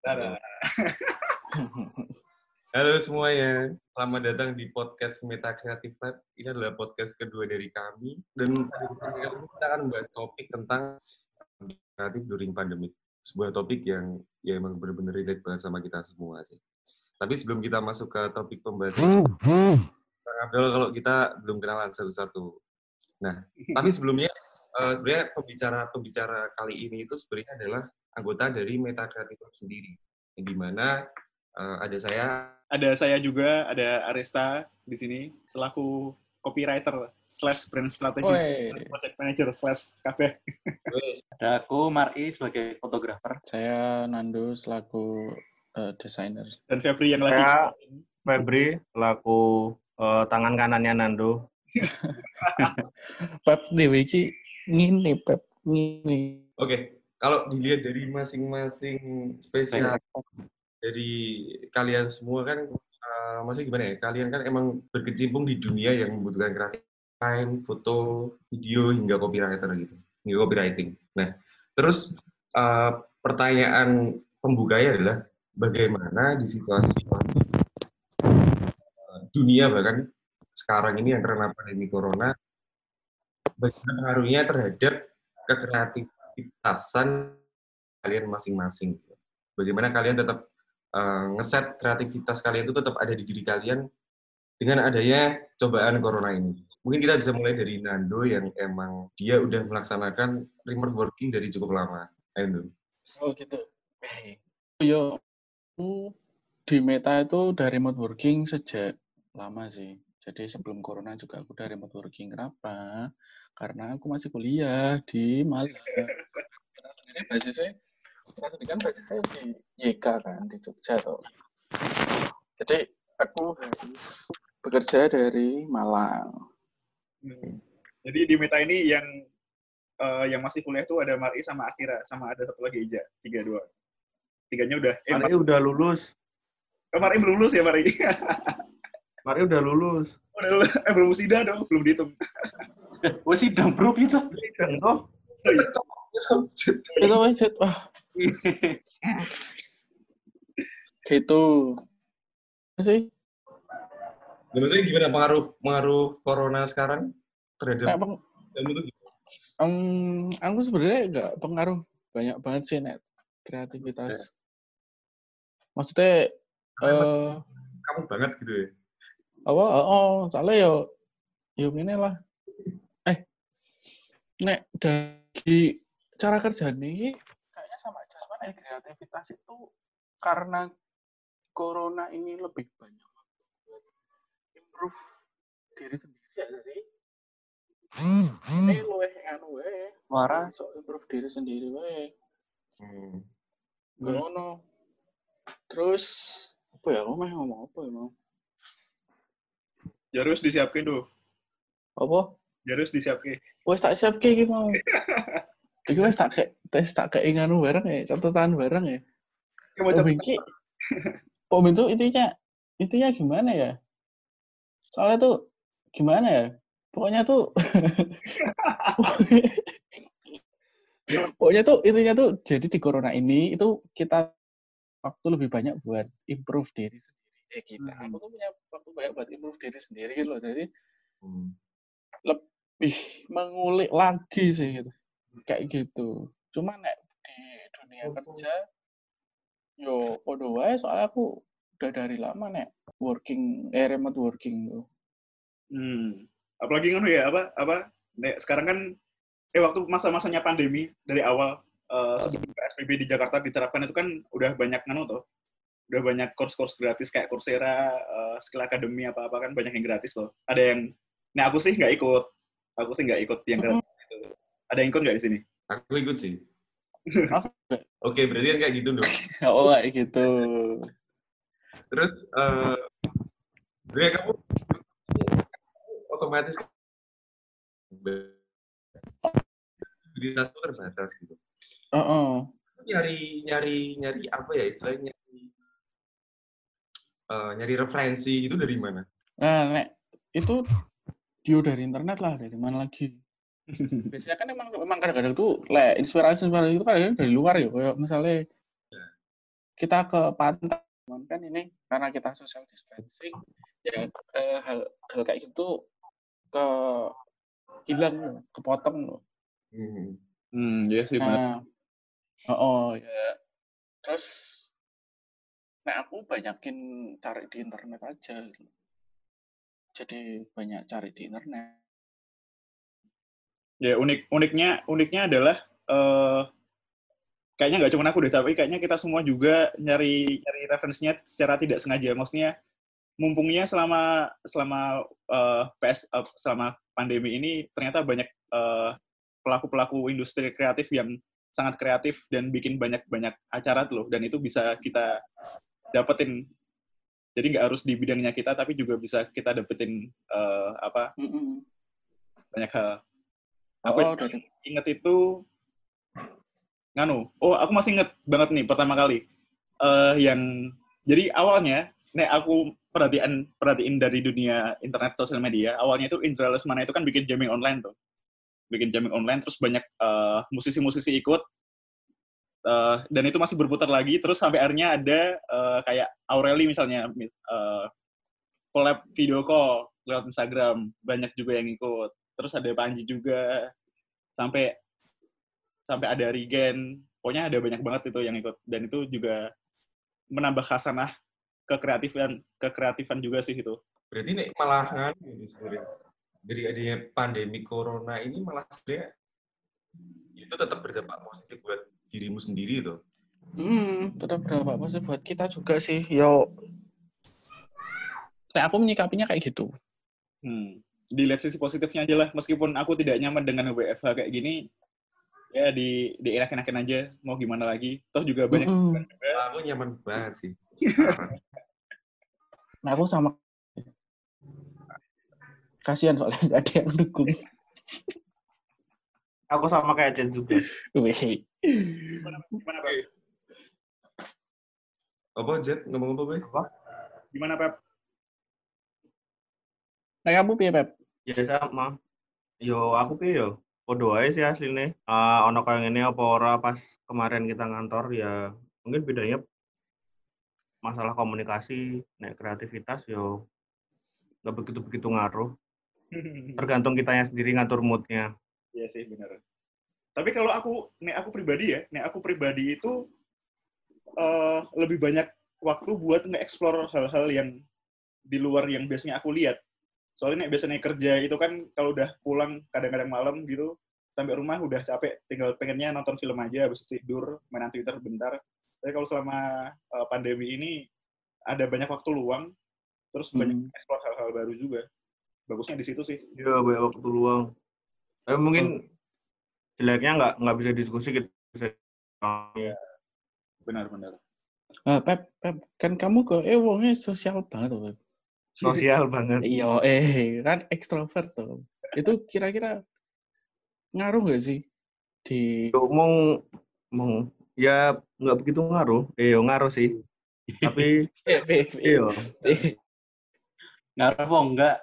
Tara. Halo semuanya, selamat datang di podcast Meta Creative Lab. Ini adalah podcast kedua dari kami. Dan kesempatan kali ini kita akan membahas topik tentang kreatif during pandemic. Sebuah topik yang ya emang benar-benar relate banget sama kita semua sih. Tapi sebelum kita masuk ke topik pembahasan, Bang Abdul kalau kita belum kenalan satu-satu. Nah, tapi sebelumnya eh, sebenarnya pembicara-pembicara kali ini itu sebenarnya adalah anggota dari Meta Creative Lab sendiri. Di mana eh, ada saya Ada saya juga, ada Arista di sini selaku copywriter slash brand strategist slash project manager slash kafe. Ada aku Mari sebagai fotografer. Saya Nando selaku eh, desainer. Dan Febri yang lagi Saya Febri, laku eh, tangan kanannya Nando. Pep dewe iki ngene Pep ngene. Oke, kalau dilihat dari masing-masing spesial dari kalian semua kan, eh, maksudnya gimana ya? Kalian kan emang berkecimpung di dunia yang membutuhkan kreatif, desain, foto, video hingga copywriter gitu, hingga copywriting. Nah, terus eh, pertanyaan pembukanya adalah bagaimana di situasi dunia bahkan sekarang ini yang karena pandemi corona, bagaimana pengaruhnya terhadap kekreativitasan kalian masing-masing. Bagaimana kalian tetap eh, ngeset kreativitas kalian itu tetap ada di diri kalian dengan adanya cobaan corona ini. Mungkin kita bisa mulai dari Nando yang emang dia udah melaksanakan remote working dari cukup lama. Ayo, Nando. Oh gitu. Eh, Yo di Meta itu udah remote working sejak lama sih. Jadi sebelum corona juga aku udah remote working. Kenapa? Karena aku masih kuliah di Malang. Kita sendiri basisnya, kita sendiri kan basisnya di YK kan, di Jogja tuh. Jadi aku harus bekerja dari Malang. Hmm. Jadi di Meta ini yang eh, yang masih kuliah tuh ada Mari sama Akira sama ada satu lagi Ija, tiga dua. Tiganya udah. Eh, Mari udah lulus. Mari, Mari belum lulus ya Mari. Mari udah lulus. udah lulus. Eh, belum sida dong, belum dihitung. Wah sih dong bro itu. Dan toh, Itu wajib, wah gitu. Sih, Nah, maksudnya gimana pengaruh pengaruh corona sekarang terhadap Nek, peng- kamu tuh gimana? em, aku sebenarnya nggak pengaruh banyak banget sih net kreativitas. Maksudnya eh kamu banget gitu ya? Apa? Oh, oh, soalnya yo yo ini lah. Eh, nek dari cara kerja nih kayaknya sama aja nek kreativitas itu karena corona ini lebih banyak waktu buat improve diri sendiri ya jadi ini luweh anu wae Suara so improve diri sendiri wae Hmm. Gak. Terus apa ya? Aku ngomong apa ya mau? Jarus disiapin tuh. Apa? Jarus disiapin. Wes tak siap kayak mau. Iki wes tak kayak tes tak kayak nganu bareng ya, catatan bareng ya. Kayak mau Oh, cat- Bingki. Oh, itu intinya intinya gimana ya? Soalnya tuh gimana ya? Pokoknya tuh Pokoknya tuh intinya tuh jadi di corona ini itu kita waktu lebih banyak buat improve diri sendiri. Eh kita, Hmm. aku tuh punya waktu banyak buat improve diri sendiri gitu loh. Jadi Hmm. lebih mengulik lagi sih gitu. Kayak gitu. Cuma nek di dunia kerja yo podo wae soalnya aku udah dari lama nek working eh remote working tuh. Hmm. Apalagi kan ya apa apa nek sekarang kan eh waktu masa-masanya pandemi dari awal eh, sebelum PSBB di Jakarta diterapkan itu kan udah banyak nganu tuh. Udah banyak course-course gratis kayak Coursera, eh, Skill Academy apa-apa kan banyak yang gratis loh. Ada yang Nah, aku sih nggak ikut. Aku sih nggak ikut yang gratis itu. Ada yang ikut nggak di sini? Aku ikut sih. Oke, berarti kan kayak gitu dong. Oh kayak gitu. Terus, eh sebenarnya kamu otomatis mobilitas itu terbatas gitu. Oh, oh. Nyari nyari nyari apa ya istilahnya? Eh, nyari referensi itu dari mana? Nah, nek itu video dari internet lah, dari mana lagi? Biasanya kan emang emang kadang-kadang tuh le inspirasi inspirasi itu kadang-kadang dari luar ya, kayak misalnya kita ke pantai kan ini karena kita social distancing ya eh, hal, hal kayak gitu ke hilang kepotong loh Hmm. Hmm, iya sih benar. Nah, oh, oh, ya. Terus, nah aku banyakin cari di internet aja. Jadi banyak cari di internet. Ya unik uniknya uniknya adalah eh kayaknya nggak cuma aku deh, tapi kayaknya kita semua juga nyari nyari referensinya secara tidak sengaja. Maksudnya mumpungnya selama selama eh, PS eh, selama pandemi ini ternyata banyak eh, pelaku-pelaku industri kreatif yang sangat kreatif dan bikin banyak-banyak acara tuh loh dan itu bisa kita dapetin. Jadi nggak harus di bidangnya kita tapi juga bisa kita dapetin eh, apa? Mm-mm. banyak hal. Aku oh, inget itu nganu. Oh aku masih inget banget nih pertama kali. Eh yang jadi awalnya nek aku perhatian perhatiin dari dunia internet sosial media awalnya itu Indra Lesmana itu kan bikin jamming online tuh. Bikin jamming online terus banyak eh, musisi-musisi ikut Eh, dan itu masih berputar lagi terus sampai akhirnya ada eh, kayak Aureli misalnya eh, collab video call lewat Instagram banyak juga yang ikut. Terus ada Panji juga sampai sampai ada Regen pokoknya ada banyak banget itu yang ikut. Dan itu juga menambah khasanah kekreatifan kekreatifan juga sih itu. Berarti ini sebenarnya. Dari adanya pandemi corona ini malah sebenarnya itu tetap berdampak positif buat dirimu sendiri tuh. Hmm, tetap berapa apa sih buat kita juga sih. Yo, nah, aku menyikapinya kayak gitu. hmm. dilihat sisi positifnya aja lah meskipun aku tidak nyaman dengan WFH kayak gini ya di di enak-enakin aja mau gimana lagi toh juga banyak Mm-mm. Wah, aku nyaman banget sih. Nah, aku sama kasihan soalnya nggak ada yang dukung. Aku sama kayak Jen juga. Wih, gimana gimana Pep? Apa Jet ngomong apa, Be? gimana Pep nah kamu piye Pep? Ya sama. Yo aku piye yo. Podo ae sih asline. Ah ono kayak ngene apa ora pas kemarin kita ngantor ya mungkin bedanya masalah komunikasi, nek kreativitas yo nggak begitu begitu ngaruh. Tergantung kitanya sendiri ngatur moodnya. Iya sih benar. Tapi kalau aku, nek aku pribadi ya, nek aku pribadi itu eh, lebih banyak waktu buat nge-explore hal-hal yang di luar yang biasanya aku lihat. Soalnya nek biasanya kerja itu kan kalau udah pulang kadang-kadang malam gitu, sampai rumah udah capek, tinggal pengennya nonton film aja, habis tidur, mainan Twitter bentar. Tapi kalau selama eh, pandemi ini ada banyak waktu luang, terus banyak Hmm. explore hal-hal baru juga. Bagusnya di situ sih. Ya banyak waktu luang. Tapi mungkin jeleknya nggak nggak bisa diskusi gitu. Bisa- Benar-benar. Ah, Pep, Pep, kan kamu ke eh wongnya sosial banget tuh, Pep. Sosial banget. Iya, eh kan ekstrovert tuh. Itu kira-kira ngaruh nggak sih di Yo, mau mau ya nggak begitu ngaruh. Eh ngaruh sih. Tapi eh, iya eh, Ngaruh apa enggak?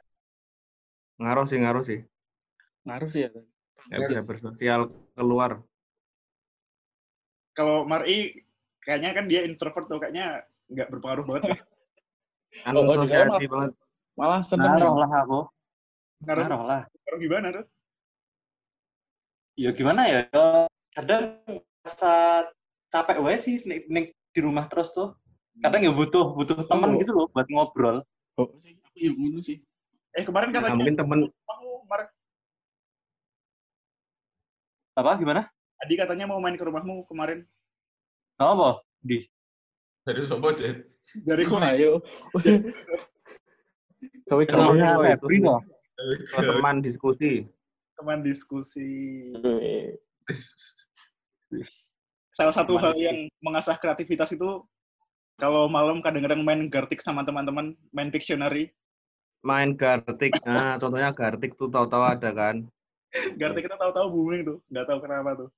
ngaruh sih ngaruh sih. ngaruh sih ya. Nggak bisa bersosial keluar. kalau Mari kayaknya kan dia introvert tuh kayaknya nggak berpengaruh banget. ya. Anu Oh, sosialisasi banget. Malah seneng Ngaruh ya. lah aku. Ngaruh, Ngaruh lah. ngaruh gimana tuh? Ya gimana ya? Kadang rasa capek wae sih ning, ning di rumah terus tuh. Kadang ya butuh butuh teman Oh. gitu loh buat ngobrol. Oh, sih, aku yang ngono sih. Eh kemarin Nah, katanya mungkin temen kamu Mar Apa gimana? Adi katanya mau main ke rumahmu kemarin. Apa? Di. Dari sopo, Jet? Dari kok ayo. Kenapa? Rumahnya Febri loh. teman diskusi. teman diskusi. Salah satu Teman hal diskusi. yang mengasah kreativitas itu kalau malam kadang-kadang main Gartic sama teman-teman, main Pictionary. Main Gartic. Nah, contohnya Gartic tuh tahu-tahu ada kan. Gartic kita tahu-tahu booming tuh, nggak tahu kenapa tuh.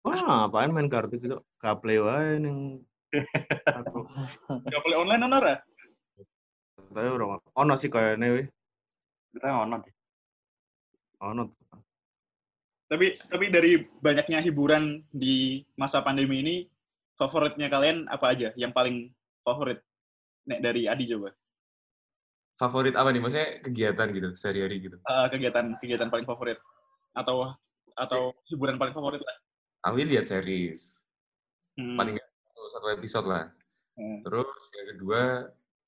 Wah, apaan main Gartic itu? Gaple wae ning aku. Nggak boleh online Nora? Tapi ora ono sih kayaknya weh. Kita ngono deh. Ono. Tapi tapi dari banyaknya hiburan di masa pandemi ini, favoritnya kalian apa aja? Yang paling favorit Nek dari Adi coba. Favorit apa nih? Maksudnya kegiatan gitu, sehari-hari gitu. Eh, kegiatan kegiatan paling favorit atau atau hiburan paling favorit lah. Aku lihat series. Hmm. Paling satu, satu episode lah. Hmm. Terus yang kedua,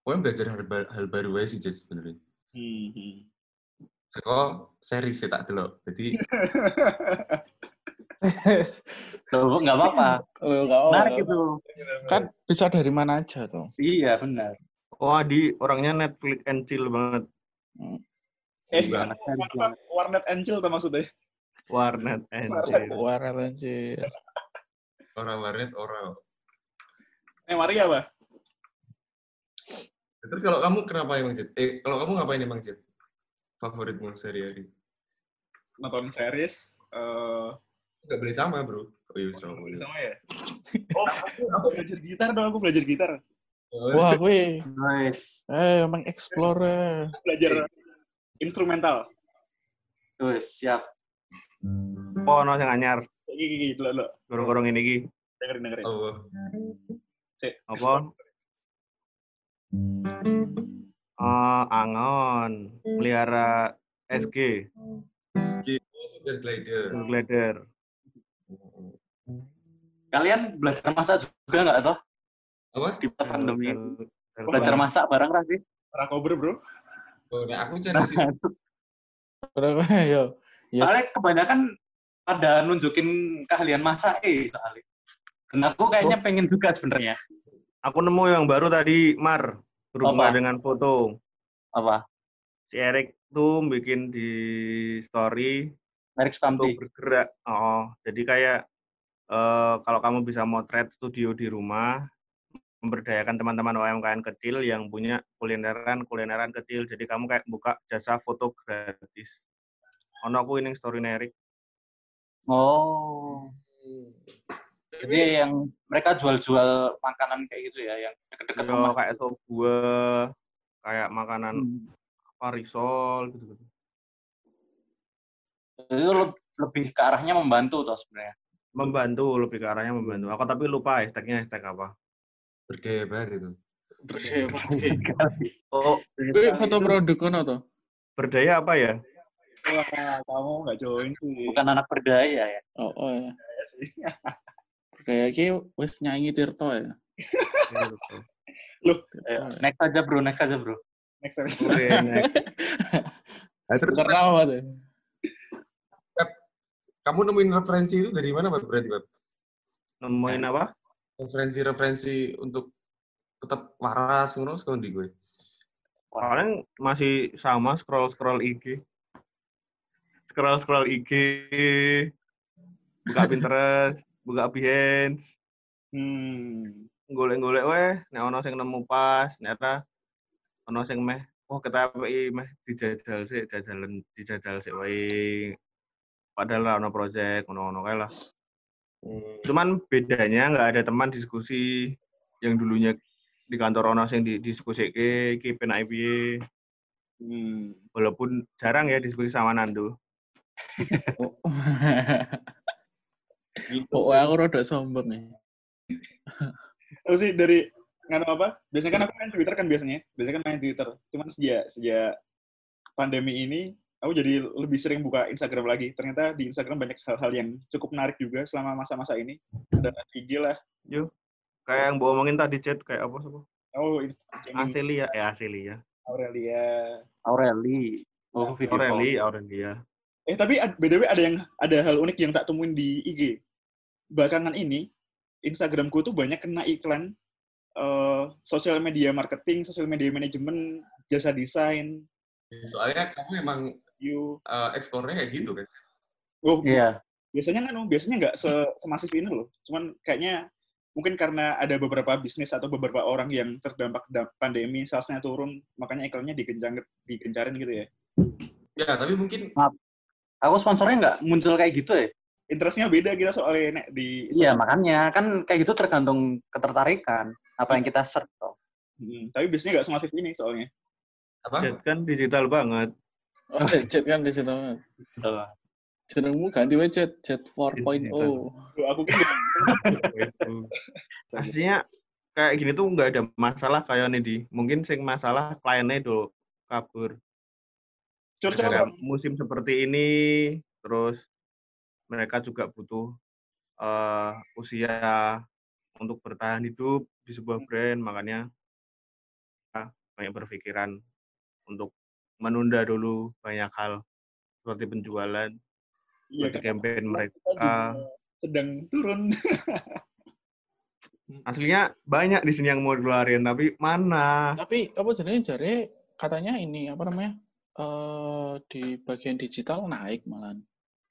pokoknya belajar hal, hal baru aja sih Jess, sebenarnya. Hmm, hmm. Seko series sih tak delok. Jadi Loh, nggak apa-apa. Nggak apa-apa. Menarik itu. Kan bisa dari mana aja tuh. Iya, benar. Oh, Adi orangnya Netflix and chill banget. eh, apa, Warnet and Chill tuh maksudnya. Warnet and Warnet. chill. Warna anjir. orang warnet orang. Eh, Mari apa? Terus kalau kamu kenapa emang Jit? Eh, kalau kamu ngapain emang Jit? Favoritmu sehari-hari? Nonton series. eh Gak boleh sama bro. Oh iya, sama. boleh sama ya? Oh, aku, aku belajar gitar dong. Aku belajar gitar. Oh, Wah, gue Nice. eh emang explore. Aku belajar instrumental. Tuh, siap. Oh, no sing anyar. Gigi, gigi, dulu, dulu. Gorong-gorong ini iki. Dengerin, dengerin. Allah. Sik. Apa? Oh, angon. Pelihara SG. Oh, Sugar Glider. Glider. Kalian belajar masak juga nggak toh Apa? di pandemi? Oh, Belajar masak bareng nggak sih? Rakober, bro. Oh, nah aku cari sih. Berapa yo? Ya. Soalnya kebanyakan pada nunjukin keahlian masak eh soalnya. Dan aku kayaknya pengen juga sebenarnya. Aku nemu yang baru tadi, Mar. Berhubungan Apa? dengan foto. Apa? Si Erik tuh bikin di story Erik Sukamti. bergerak. Oh, jadi kayak eh, kalau kamu bisa motret studio di rumah, memberdayakan teman-teman UMKM kecil yang punya kulineran kulineran kecil. Jadi kamu kayak buka jasa foto gratis. Ono aku ini story Erik. Oh. Jadi yang mereka jual-jual makanan kayak gitu ya, yang deket-deket Yo, rumah. kayak sop buah, kayak makanan Hmm. apa risol gitu. Jadi itu le- lebih ke arahnya membantu toh sebenarnya. Membantu lebih ke arahnya membantu. Aku tapi lupa hashtagnya hashtag apa. Berdaya banget itu. Berdebat. Oh, Gue foto produk kono tuh. berdaya apa ya? Wah, kamu nggak join sih. Bukan anak berdaya ya. Oh, oh ya. Ya sih. Ki wis nyanyi Tirto ya. Ayo, Tirto, Eh, next aja bro, next aja bro. Next time. Oke, next. Nah, terus Karena apa tuh? kamu nemuin referensi itu dari mana Pak? Berarti Pak? Nemuin apa? Referensi-referensi untuk tetap waras ngono sekolah di gue. Paling masih sama scroll scroll IG. Scroll scroll IG. Buka Pinterest, buka Behance, Hmm. golek-golek weh, nek ono sing nemu pas, ternyata ono sing meh, oh kita PI meh dijajal sih, jajalan dijajal sih wae. Padahal ono project, ono-ono kae lah. Cuman bedanya nggak ada teman diskusi yang dulunya di kantor ono sing di diskusi ke, piye. Hmm. Walaupun jarang ya diskusi sama Nando. Oh, Gitu. oh aku rada sombong nih. Terus sih dari nganu apa? Biasanya kan aku main Twitter kan biasanya. Biasanya kan main Twitter. Cuman sejak sejak pandemi ini aku jadi lebih sering buka Instagram lagi. Ternyata di Instagram banyak hal-hal yang cukup menarik juga selama masa-masa ini. Ada IG lah. Kayak yang bawa omongin tadi chat kayak apa sih? Oh, Instagram Aselia, ya Aselia. Aurelia. Aureli. Oh, video call. Aureli, Aurelia. Eh tapi btw ada yang ada hal unik yang tak temuin di IG. Belakangan ini Instagramku tuh banyak kena iklan eh, sosial media marketing, sosial media manajemen, jasa desain, Soalnya kamu emang you. uh, explore-nya kayak gitu kan. Oh, Iya. biasanya kan, biasanya nggak se- semasif ini loh. Cuman kayaknya mungkin karena ada beberapa bisnis atau beberapa orang yang terdampak da- pandemi, salesnya turun, makanya iklannya digenjang, digencarin gitu ya. Ya, tapi mungkin Aku sponsornya nggak muncul kayak gitu ya. Interestnya beda kita soalnya Nek, di Iya, makanya kan kayak gitu tergantung ketertarikan apa yang kita search. Hmm, tapi biasanya nggak semasif ini soalnya. apa? Chat kan digital banget. Oh, chat kan di situ. Jenengmu ganti wae Jet, Jet 4.0. Duh, aku kan Itu. Aslinya kayak gini tuh nggak ada masalah kayak nih di. Mungkin sing masalah kliennya itu kabur. curcol musim seperti ini, terus mereka juga butuh eh, usia untuk bertahan hidup di sebuah brand, makanya banyak berpikiran untuk menunda dulu banyak hal seperti penjualan, Iya seperti campaign mereka. Sedang turun. Aslinya banyak di sini yang mau dikeluarin, tapi mana? Tapi apa jenenge jare katanya ini apa namanya? eh di bagian digital naik malah.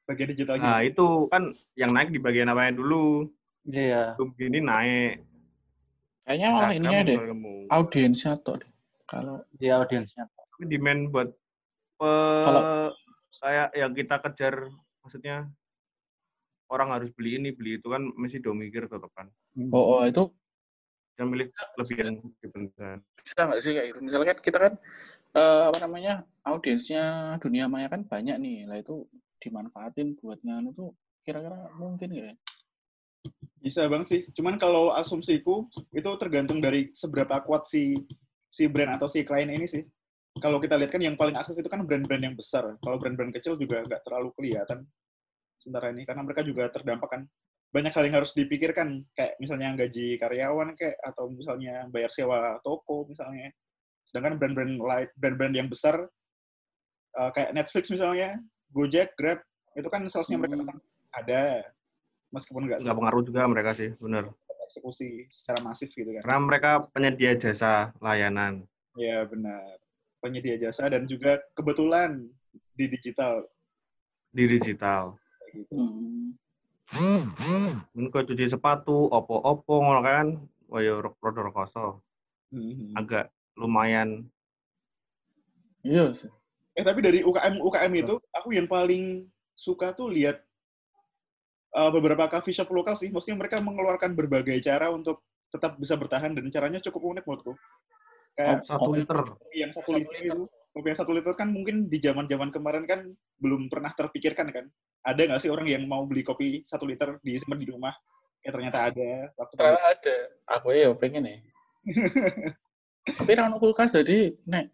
Bagian digital Nah, gitu. itu kan yang naik di bagian apanya dulu. Iya. Belum gini naik. Kayaknya malah Instagram ininya deh, audiensnya tuh deh. Kalau Di audiensnya. Tapi demand buat pe- Kalau- kayak yang kita kejar, maksudnya orang harus beli ini, beli itu kan mesti do mikir tetap kan. oh, oh, itu Kita milih lebih yang dipenting. bisa nggak sih kayak gitu? Misalnya kan kita kan eh, apa namanya audiensnya dunia maya kan banyak nih, lah itu dimanfaatin buat nganu tuh kira-kira mungkin nggak ya? Bisa banget sih. Cuman kalau asumsiku itu tergantung dari seberapa kuat si si brand atau si klien ini sih. Kalau kita lihat kan yang paling aktif itu kan brand-brand yang besar. Kalau brand-brand kecil juga nggak terlalu kelihatan sementara ini karena mereka juga terdampak kan. Banyak hal yang harus dipikirkan kayak misalnya gaji karyawan kayak atau misalnya bayar sewa toko misalnya. Sedangkan brand-brand lain brand-brand yang besar eh, kayak Netflix misalnya, Gojek, Grab itu kan salesnya mereka Hmm. tetap ada meskipun nggak Nggak pengaruh juga mereka sih, bener. eksekusi secara masif gitu kan. Karena mereka penyedia jasa layanan. Ya benar. Penyedia jasa dan juga kebetulan di digital di digital. gitu. Hmm. Ini kau cuci sepatu, opo-opo ngono kan, wah ya produk koso. Mhm. Agak lumayan Iya sih. Eh tapi dari UKM UKM itu aku yang paling suka tuh lihat uh, beberapa coffee shop lokal sih. Maksudnya mereka mengeluarkan berbagai cara untuk tetap bisa bertahan dan caranya cukup unik menurutku. Kayak satu liter. kopi yang satu satu liter liter. itu, kopi yang satu liter kan mungkin di zaman-zaman kemarin kan belum pernah terpikirkan kan. Ada nggak sih orang yang mau beli kopi satu liter disimpan di rumah? Ya ternyata ada. Waktu Ternyata ada. Aku ya pengen ya. Tapi rano kulkas jadi nek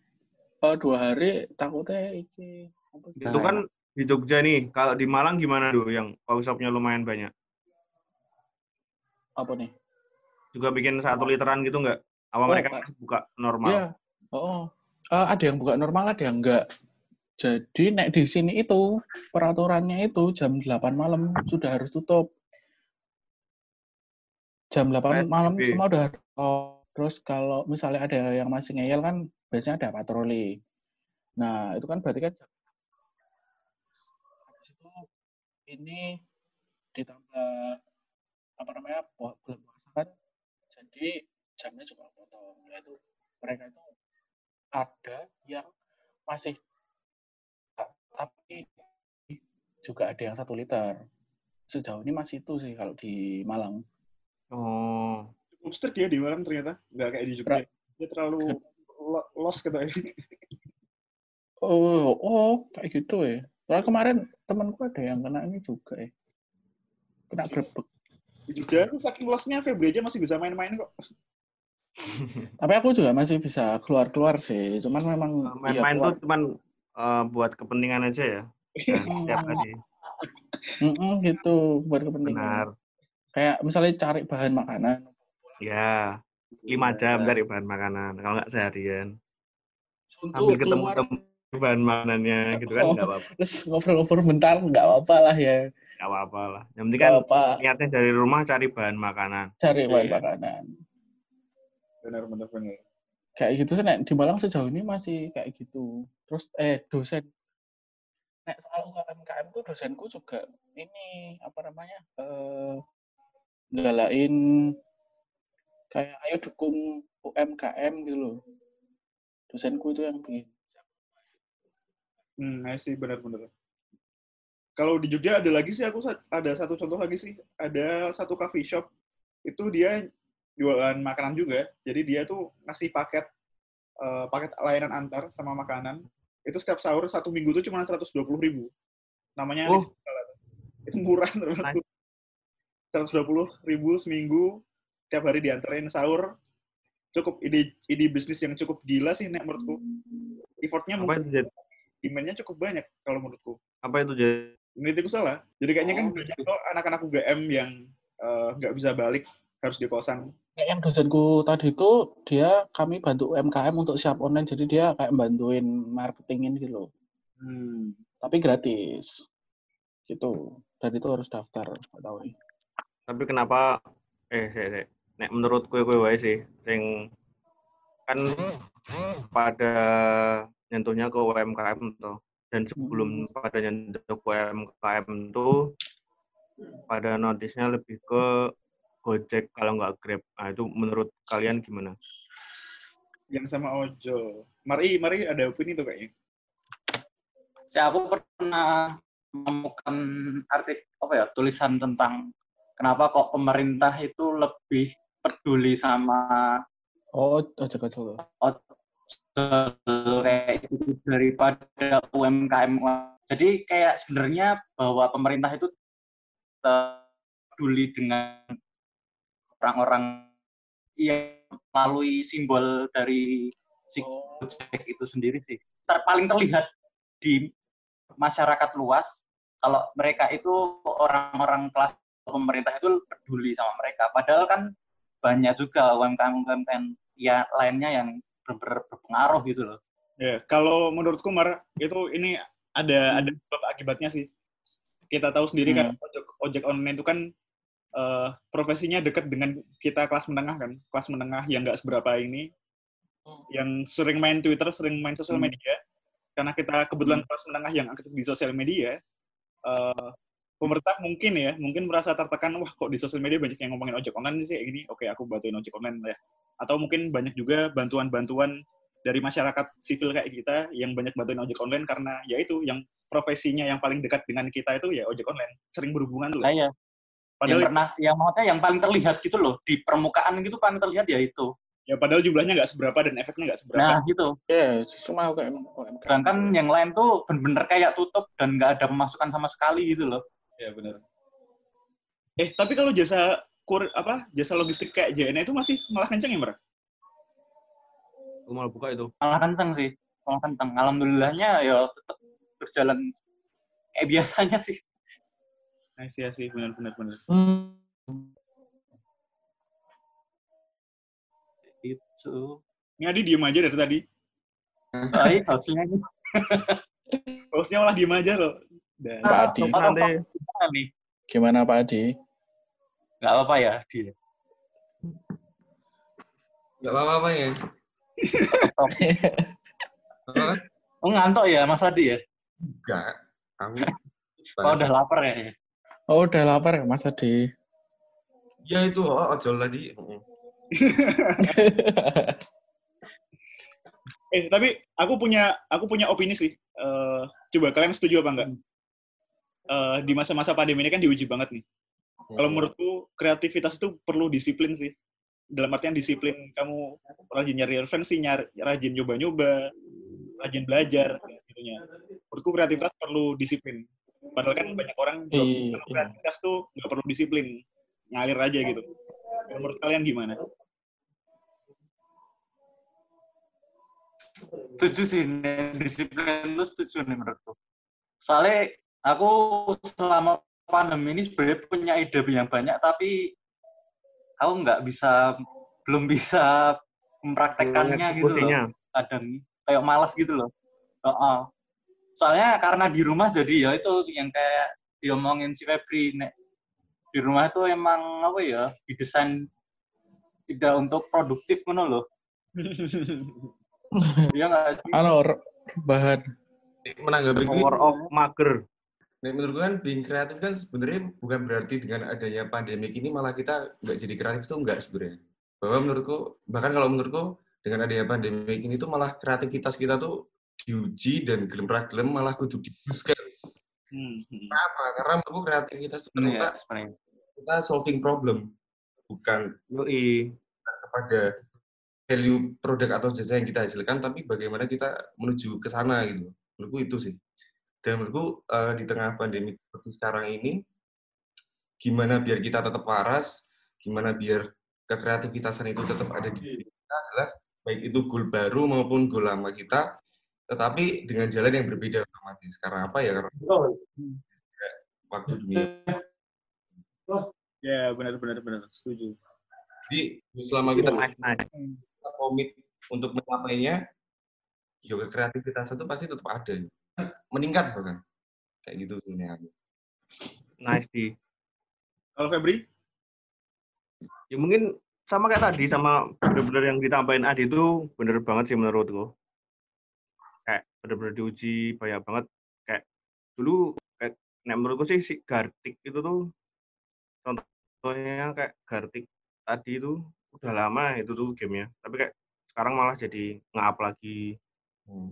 eh, dua hari takutnya iki? Itu kan di Jogja nih. Kalau di Malang gimana tuh yang coffee shopnya lumayan banyak? apa nih? Juga bikin satu literan gitu nggak? Apa Oh, mereka Pak. buka normal? Iya. Oh, Eh, ada yang buka normal, ada yang enggak. Jadi nek di sini itu peraturannya itu jam 8 malam sudah harus tutup. Jam 8 malam semua udah oh, terus kalau misalnya ada yang masih ngeyel kan biasanya ada patroli. Nah, itu kan berarti kan jam habis itu ini ditambah apa namanya bulan puasa kan jadi jamnya juga potong Nah, itu mereka itu ada yang masih ta- tapi juga ada yang satu liter sejauh ini masih itu sih kalau di Malang Oh, cukup strict ya di Malang ternyata. Nggak kayak di Jogja. Dia terlalu lo- lost gitu ya. oh oh kayak gitu ya Soalnya kemarin temanku ada yang kena ini juga ya kena grebek Di Jogja saking lost-nya Febri aja masih bisa main-main kok. Tapi aku juga masih bisa keluar keluar sih cuman memang iya, main-main tuh cuman eh, buat kepentingan aja ya. Setiap Hmm. hari. Mm-mm, gitu buat kepentingan Benar. kayak misalnya cari bahan makanan Ya, lima jam dari bahan makanan. Kalau nggak seharian. untuk Sambil ketemu keluar ketemu bahan makanannya gitu kan Oh. nggak apa-apa. terus ngobrol-ngobrol bentar nggak apa-apa lah ya Nggak apa-apa lah. Yang penting kan apa niatnya dari rumah cari bahan makanan. cari bahan Iya. makanan Benar, benar, benar. kayak gitu sih Nek. di Malang sejauh ini masih kayak gitu terus eh dosen Nek soal UMKM tuh dosenku juga ini apa namanya eh galain kayak ayo dukung UMKM gitu loh dosenku itu yang bikin Hmm, I see, benar-benar. Kalau di Jogja ada lagi sih, aku ada satu contoh lagi sih. Ada satu coffee shop, itu dia jualan makanan juga. Jadi dia tuh ngasih paket eh, paket layanan antar sama makanan. Itu setiap sahur satu minggu tuh cuma 120 ribu. Namanya Oh. Itu murah menurutku. 120 ribu seminggu, tiap hari diantarin sahur. Cukup ide ide bisnis yang cukup gila sih, Nek, menurutku. Effortnya Apa mungkin jadi? demand-nya cukup banyak kalau menurutku. Apa itu jadi? Menurutku salah. Jadi kayaknya kan Oh, banyak kok anak-anak UGM yang eh, nggak bisa balik, harus di kosan. Yang dosenku tadi itu dia kami bantu UMKM untuk siap online jadi dia kayak bantuin marketingin gitu loh. Hmm. Tapi gratis. Gitu. Dan itu harus daftar, nggak tahu nih. Tapi kenapa eh sik, sik. nek menurut kue kue wae sih sing kan pada nyentuhnya ke UMKM tuh dan sebelum pada nyentuh ke UMKM tuh pada notisnya lebih ke Gojek kalau nggak Grab. Nah, itu menurut kalian gimana? Yang sama ojol. Mari, mari ada opini tuh kayaknya. Saya aku pernah menemukan artikel apa ya tulisan tentang kenapa kok pemerintah itu lebih peduli sama Oh, ojek ojol kayak itu daripada UMKM. Jadi kayak sebenarnya bahwa pemerintah itu peduli dengan orang-orang yang melalui simbol dari si Gojek itu sendiri sih. Ter paling terlihat di masyarakat luas kalau mereka itu orang-orang kelas pemerintah itu peduli sama mereka. Padahal kan banyak juga UMKM-UMKM ya lainnya yang ber- ber- berpengaruh gitu loh. Ya, kalau menurutku Mar, itu ini ada ada sebab akibatnya sih. Kita tahu sendiri kan ojek, ojek online itu kan eh, profesinya dekat dengan kita kelas menengah kan, kelas menengah yang nggak seberapa ini, yang sering main Twitter, sering main sosial Hmm. media. Karena kita kebetulan kelas menengah yang aktif di sosial media, eh, pemerintah mungkin ya, mungkin merasa tertekan, wah kok di sosial media banyak yang ngomongin ojek online sih ini, oke aku bantuin ojek online ya. Atau mungkin banyak juga bantuan-bantuan dari masyarakat sivil kayak kita yang banyak bantuin ojek online karena ya itu yang profesinya yang paling dekat dengan kita itu ya ojek online sering berhubungan tuh Nah, ya, yang padahal pernah yang maksudnya yang paling terlihat gitu loh di permukaan gitu paling terlihat ya itu. ya padahal jumlahnya nggak seberapa dan efeknya nggak seberapa Nah gitu. Ya, cuma UMKM. UMKM. Sedangkan yang lain tuh bener-bener kayak tutup dan nggak ada pemasukan sama sekali gitu loh. ya benar eh tapi kalau jasa kur apa jasa logistik kayak JNE itu masih malah kenceng ya Mer? Aku malah buka itu. Malah kenceng sih, malah kenceng. Alhamdulillahnya ya tetap berjalan kayak biasanya sih. Nah, sih sih benar benar benar Hmm. Itu. ini Adi diem aja dari tadi Baik, hasilnya gitu. hostnya malah diem aja loh dan Pak Adi. Nanti Gimana nih? Gimana Pak Adi? Nggak apa-apa ya, dia. Nggak apa-apa ya. Oh, ngantuk ya, Mas Adi ya? Enggak. Aku Oh, udah lapar ya? Oh, udah lapar ya Mas Adi. ya itu oh, ojol tadi. Mm. eh tapi aku punya aku punya opini sih Eh, coba kalian setuju apa enggak Eh, di masa-masa pandemi ini kan diuji banget nih Kalau menurutku kreativitas itu perlu disiplin sih. Dalam artian disiplin kamu rajin nyari referensi, nyari, rajin nyoba-nyoba, rajin belajar, dan sebagainya. Menurutku kreativitas perlu disiplin. Padahal kan banyak orang bilang, Iya, kalau iya. kreativitas tuh nggak perlu disiplin, ngalir aja gitu. Kalau Menurut kalian gimana? Setuju sih, nih, disiplin lu setuju nih menurutku. Soalnya aku selama pandemi ini sebenarnya punya ide yang banyak, tapi aku nggak bisa, belum bisa mempraktekannya gitu loh. Kadang kayak malas gitu loh. Heeh. Soalnya karena di rumah jadi ya itu yang kayak diomongin si Febri nek di rumah itu emang apa ya didesain tidak untuk produktif ngono loh. Iya nggak re- rebahan. Menanggapi Power of mager. Nek menurut gue kan being kreatif kan sebenarnya bukan berarti dengan adanya pandemik ini malah kita nggak jadi kreatif tuh nggak sebenarnya. Bahwa menurutku bahkan kalau menurutku dengan adanya pandemik ini tuh malah kreativitas kita tuh diuji dan gelem gelem malah kudu dibuskan. Hmm, hmm. Kenapa? Karena menurutku kreativitas itu ternyata kita solving problem bukan Yoi. kepada value produk atau jasa yang kita hasilkan, tapi bagaimana kita menuju ke sana gitu. Menurutku itu sih. Dan menurutku eh, di tengah pandemi seperti sekarang ini, gimana biar kita tetap waras, gimana biar kekreativitasan itu tetap ada di kita adalah baik itu goal baru maupun goal lama kita, tetapi dengan jalan yang berbeda otomatis. Karena apa ya? Karena waktu dunia. Ya, benar benar benar setuju. Jadi selama kita komit untuk mencapainya, yoga kreativitas itu pasti tetap ada. Meningkat bahkan. Kayak gitu sebenarnya. Nice di. Kalau Febri? Ya mungkin sama kayak tadi sama bener-bener yang ditambahin Adi itu bener banget sih menurutku. Kayak bener-bener diuji banyak banget. Kayak dulu kayak nek menurutku sih si Gartik itu tuh contohnya kayak Gartik tadi itu udah lama itu tuh gamenya. Tapi kayak sekarang malah jadi nge-up lagi Hmm.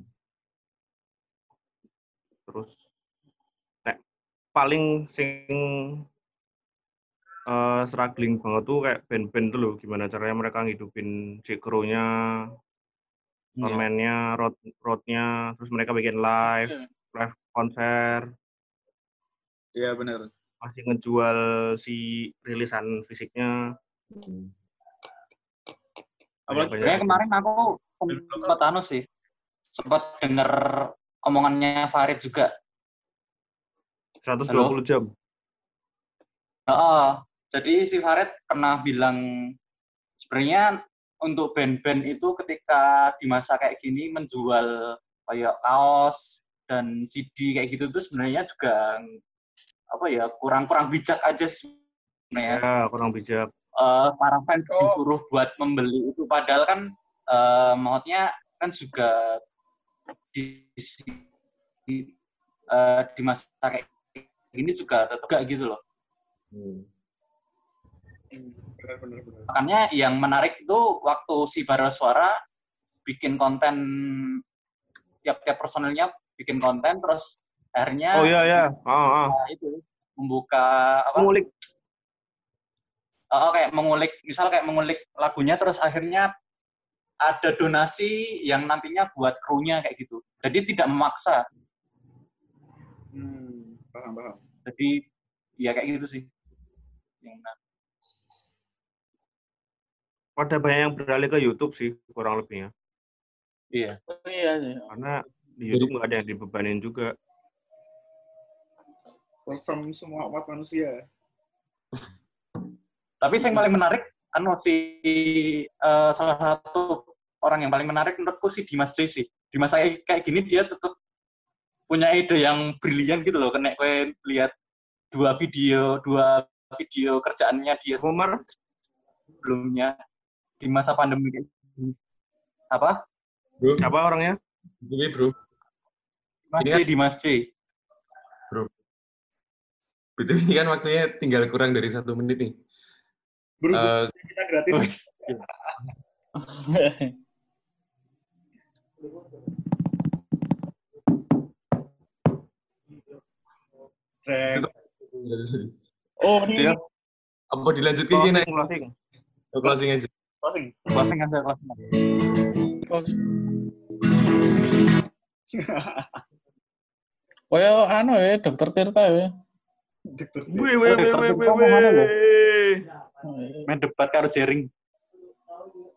terus nek paling sing eh, struggling banget tuh kayak band-band tuh loh gimana caranya mereka ngidupin si kru-nya Iya. tormennya road roadnya terus mereka bikin live Iya. live konser Iya, benar. masih ngejual si rilisan fisiknya Hmm. Apalagi Banyak- Sebenarnya kemarin aku sempat anu sih, sempat denger omongannya Farid juga. 120 jam Heeh. jadi si Farid pernah bilang sebenarnya untuk band-band itu ketika di masa kayak gini menjual kayak kaos dan CD kayak gitu tuh sebenarnya juga apa ya kurang-kurang bijak aja sih sebenarnya. ya kurang bijak eh, para fans Oh. disuruh buat membeli itu padahal kan eh, maksudnya kan juga di, di, eh, di masa kayak ini juga tetap gak gitu loh Hmm. Benar benar benar. makanya yang menarik itu waktu si Bara Suara bikin konten tiap-tiap personelnya bikin konten terus akhirnya oh iya ya ah, ah. eh, itu membuka apa ngulik Oh, kayak mengulik, misal kayak mengulik lagunya, terus akhirnya ada donasi yang nantinya buat krunya kayak gitu. Jadi tidak memaksa. Hmm, paham paham. Jadi ya kayak gitu sih. Yang menarik. Pada banyak yang beralih ke YouTube sih kurang lebihnya Iya. Oh, iya sih. karena di YouTube nggak ada yang dibebanin juga Work from semua umat manusia. Tapi yang paling menarik kan si eh, salah satu orang yang paling menarik menurutku si Dimas J sih. Di masa kayak kayak gini dia tetap punya ide yang brilian gitu loh. Kena gue lihat dua video, dua video kerjaannya dia Umar sebelumnya di masa pandemi. Apa? Bro, siapa orangnya gue bro. Mas Ini kan- Dimas J. Betul ini kan waktunya tinggal kurang dari satu menit nih. Berhubung Eh, kita gratis. Oh, ini Iya. Apa dilanjutkan closing closing Oh, closing aja. Closing. Closing aja, closing aja. Terus. Kaya anu ya, dokter Tirta ya. Dokter. wih wih wih wih wih wih Main debat karo Jering.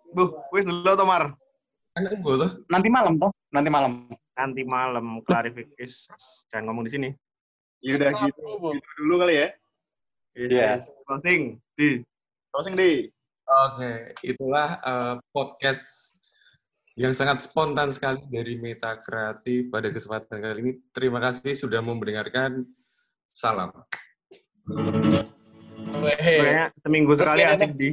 buh wis dulu Tomar Kan. Nanti malam toh? Nanti malam. nanti malam klarifikasi jangan ngomong di sini Ya udah gitu. Gitu dulu kali ya. Iya. closing di Closing deh. Oke, itulah eh, podcast yang sangat spontan sekali dari Meta Kreatif pada kesempatan kali ini. Terima kasih sudah mendengarkan. Salam. Kayaknya seminggu sekali asik di